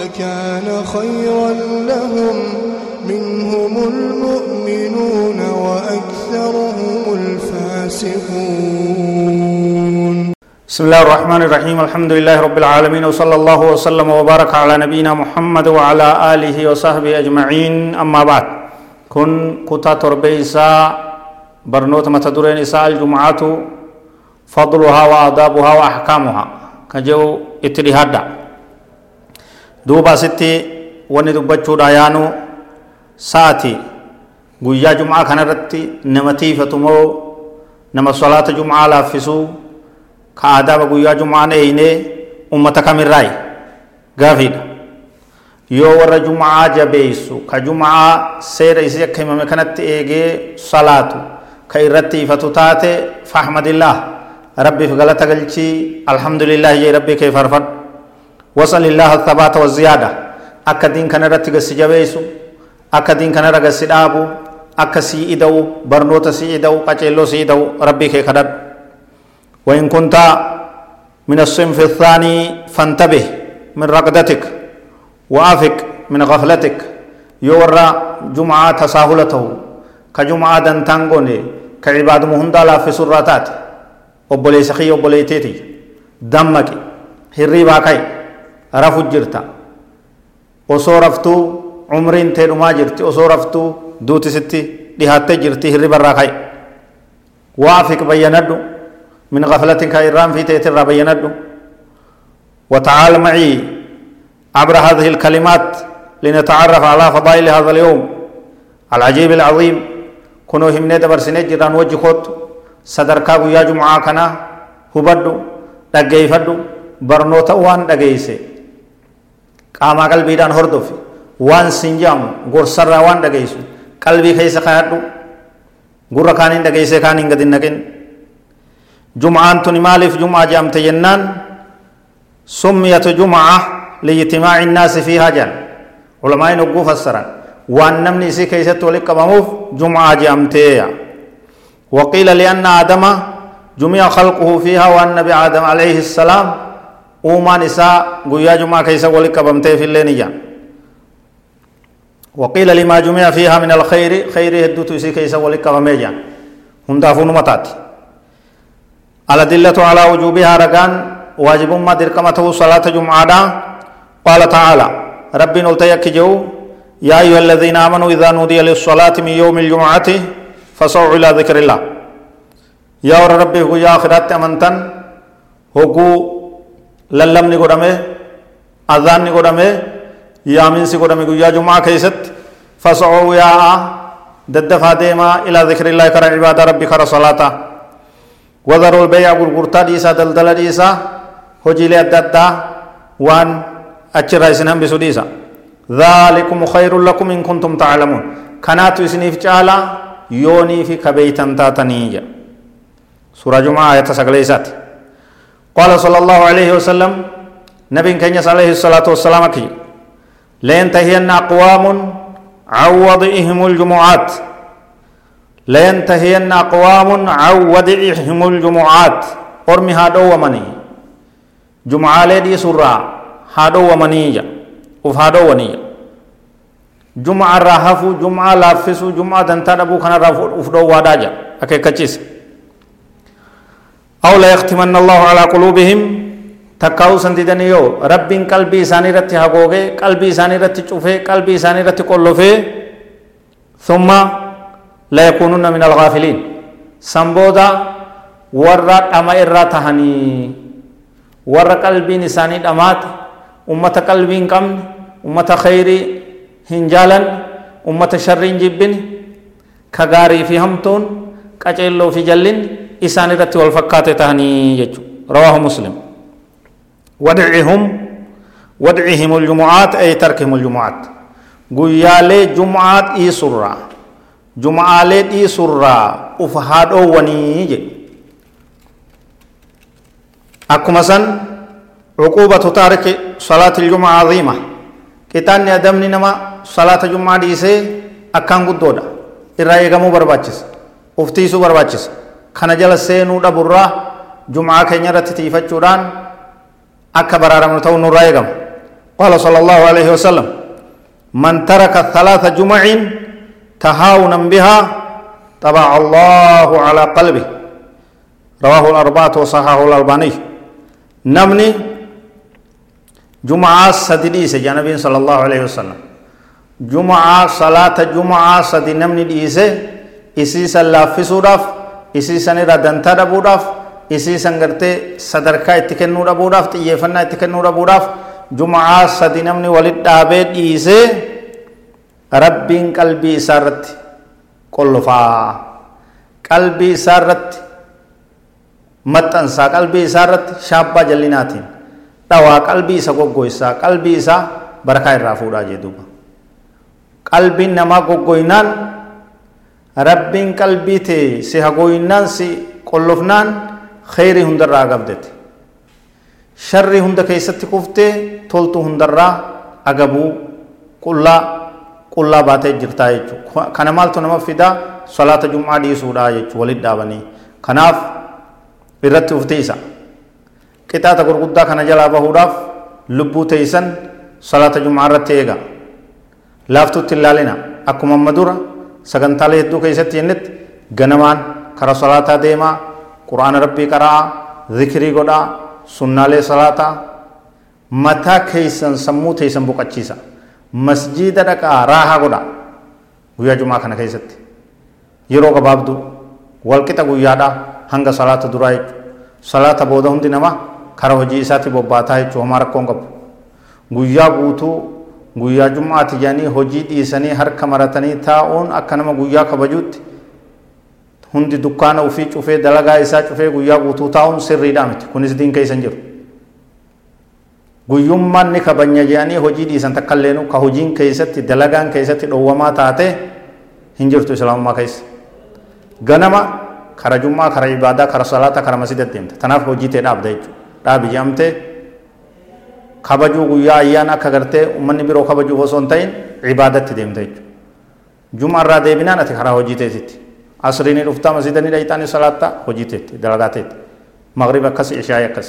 لكان خيرا لهم. منهم المؤمنون وأكثرهم الفاسقون. بسم الله الرحمن الرحيم. الحمد لله رب العالمين. وصلى الله وسلم وبارك على نبينا محمد وعلى آله وصحبه أجمعين. أما بعد كن كتا تربيسا برنوت متدرين إساء الجمعة فضلها وآدابها وأحكامها. كجو اتلهادا دوبا ستي وني دبچو دايانو ساتي guyyaa jum'aa kanarratti nama tiifatumoo nama salaata jum'aa laaffisuu ka aadaaba guyyaa jum'aan eeynee ummata kamirraayi gaafiidha yoo warra jum'aa jabeessu ka jum'aa seera isii akka himame kanatti eegee salaatu ka irratti ifatu taate fahmadillah rabbiif galata galchii alhamdulillah jee rabbii kee farfadhu وصل الله الثبات والزيادة. أكا دين كان رتي قسي جبيسو أكا دين كان رتي قسي دابو أكا سي إدو برنوت سي إدو قچلو سي إدو ربي كي خدد. وإن كنت من الصنف الثاني فانتبه من رقدتك وآفك من غفلتك. يورى جمعة تساهلته. كجمعة دن تنقوني كعباد مهندا في سراتات. وبلي سخي دمك هري باكاي رفو جرتا وصورفتو عمرين تيرو ما جرتي وصورفتو دوتي ستي دهاتي جرتي هري براكاي وافق بيندو من غفلة كإرام في تيتر بيندو وتعال معي عبر هذه الكلمات لنتعرف على فضائل هذا اليوم العجيب العظيم كنو همني دبر سنة جران وجه خوت صدركا ويا جمعة كنا هبدو دقيفدو برنوتا وان دقيسي قاما قلبي دان هردف وان سنجام غرسر وان دقيسو قلبي خيس خيادو غر كانين دقيسي كانين قدن نقين جمعان تني مالف جمعة جامت جنان سميت جمعة لاجتماع الناس فيها جان علماء نقو فسرا وان نمني سي كيست ولك بموف جمعة جامتيا وقيل لأن آدم جميع خلقه فيها والنبي آدم عليه السلام uumaan isaa guyyaa jumaa keessa wali qabamtee fillee ni jaan وقيل لما جمع فيها من الخير خير هدوت يسي كيسا ولي قبمي جان هندافون متات الأدلة على وجوبها رقان واجب ما دركمته صلاة جمعة قال تعالى ربي نلتيك جو يا أيها الذين آمنوا إذا نودي للصلاة من يوم الجمعة فصعوا إلى ذكر الله يا ربي يا آخرات أمنتن هو للمني قدامه أذان قدامه yaaminsi godhame guyyaa jumaa keessatti fasa'oo yaa'a daddafaa deemaa ilaa zikrillahi kara cibaada rabbi kara salaata wadarul beeyaa gurgurtaa dhiisaa daldala dhiisaa hojiilee adda addaa waan achirraa isin hambisu dhiisa ذلكم خير لكم إن كنتم تعلمون كانت إسنيف تعالى يوني في كبيتا تاتنيجا سورة جمعة آية سقليسات قال صلى الله عليه وسلم نبي كنيس عليه الصلاة والسلام كي لينتهين أقوام عن وضعهم الجمعات لينتهين أقوام عن وضعهم الجمعات. أرمي هادو ومني جمعة لدي سورة هادو ومني وف هادو وني جمعة راهفو جمعة لافسو جمعة دنتادبو كان رافو افدو واداجا أكي كچيس أو لا يختمن الله على قلوبهم؟ تكاو سنتيدنيو رب قلبي ساني رتي هاغوغي قلبي ساني رتي تشوفي قلبي ساني رتي كولوفي ثم لا يكونون من الغافلين. سمبودا ورر أما اراتهني ورر قلبي نساني دمات. أمة قلبين كم؟ أمة خيري هنجالا. أمة شرين جبن كغاري فيهمتون قجيلو في جلين. Isaan irratti wal fakkaate tahanii jechuudha rawaahu muslim ودعهم ودعهم الجمعات أي تركهم الجمعات guyyaalee jum'aa dhiisurraa jum'aalee dhiisurraa uf haadhoowwanii jedhe akkuma san cuquubatu taariki salaati iljumaa aziima qixaanni adamni nama salaata jum'aa dhiisee akkaan guddoodha irraa eegamuu barbaachisa uftiisuu barbaachisa kana jala seenuu dhaburraa jum'aa keenya irratti tiifachuudhaan akka baraaramnu ta'uu nurraa eegama qaala sala allahu alaihi wasallam من ترك ثلاث جمع تهاونا بها طبع الله على قلبه رواه الأربعة وصححه الألباني نمني جمعة سديس جنبي صلى الله عليه وسلم جمعة صلاة جمعة سدي نمني ديسه إسيسا لافسوداف إسيسا نرى دنتا دبوداف إسيسا نغرتي صدركا اتكنو دبوداف تيفنا اتكنو دبوداف jumaa sadi namni walit dhaabee dhiisee rabbiin qalbii isaa irratti qollofaa qalbii isaa irratti maxxansaa qalbii isaa irratti shaabbaa jallinaatiin dhawaa qalbii isa goggoysaa qalbii isaa barakaa irraa fuudhaa jee duuba qalbiin namaa goggoynaan rabbiin qalbii tee si hagoynaan si qollofnaan kheyrii hundarraa gabdete sharri hunda keessatti kuftee toltu hundarraa agabuu qullaa qullaa baatee jirtaa jechuudha kana maaltu nama fidaa salaata jum'aa dhiisuudha jechuudha walit dhaabanii kanaaf irratti uftiisa qixaata gurguddaa kana jalaa bahuudhaaf lubbuu teeysan salaata jum'aa irratti eega laaftutti ilaalina akkuma amma dura sagantaalee hedduu keessatti jennetti ganamaan kara salaataa deemaa quraana rabbii qara'aa zikirii godhaa sunnaalee salaataa mataa keeysan sammuu teeysan boqachiisa masjiida dhaqaa raahaa godha guyyaa jumaa kana keessatti yeroo gabaabduu walqixa guyyaadhaa hanga salaata duraa jechuudha salaata booda hundi namaa kara hojii isaatti bobbaataa jechuudha homaa rakkoon qabu guyyaa guutuu guyyaa jumaati jedhanii hojii dhiisanii harka maratanii taa'uun akka nama guyyaa kabajuutti hundi dukkaana ufii cufee dalagaa isaa cufee guyyaa guutuu taa'uun sirriidhaa miti kunis diin keessa hin jiru guyyummaan ni kabanya jedhanii hojii dhiisan takka illee ka hojiin keessatti dalagaan keessatti dhowwamaa taate hin jirtu islaamummaa keessa ganama kara jummaa kara ibaadaa kara salaata kara masjida deemte tanaaf hojii tee dhaabda jechuudha dhaabi jedhamte kabajuu guyyaa ayyaan akka gartee ummanni biroo kabajuuf osoo hin ta'in ibaadatti deemte jechuudha juma irraa deebinaan ati karaa hojii teetitti asriin dhuftaa masjidanii dhayxaanii salaatta hojii teetti dalagaa teetti magriba akkas ishaayi akkas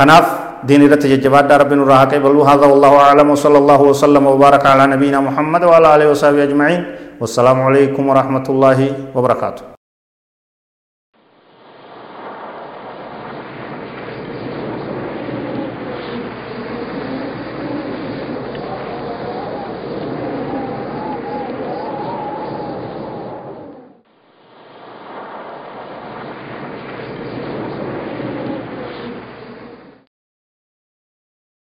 tanaaf دين رت جباد رب نورا قبل هذا والله اعلم وصلى الله وسلم وبارك على نبينا محمد وعلى اله وصحبه اجمعين والسلام عليكم ورحمه الله وبركاته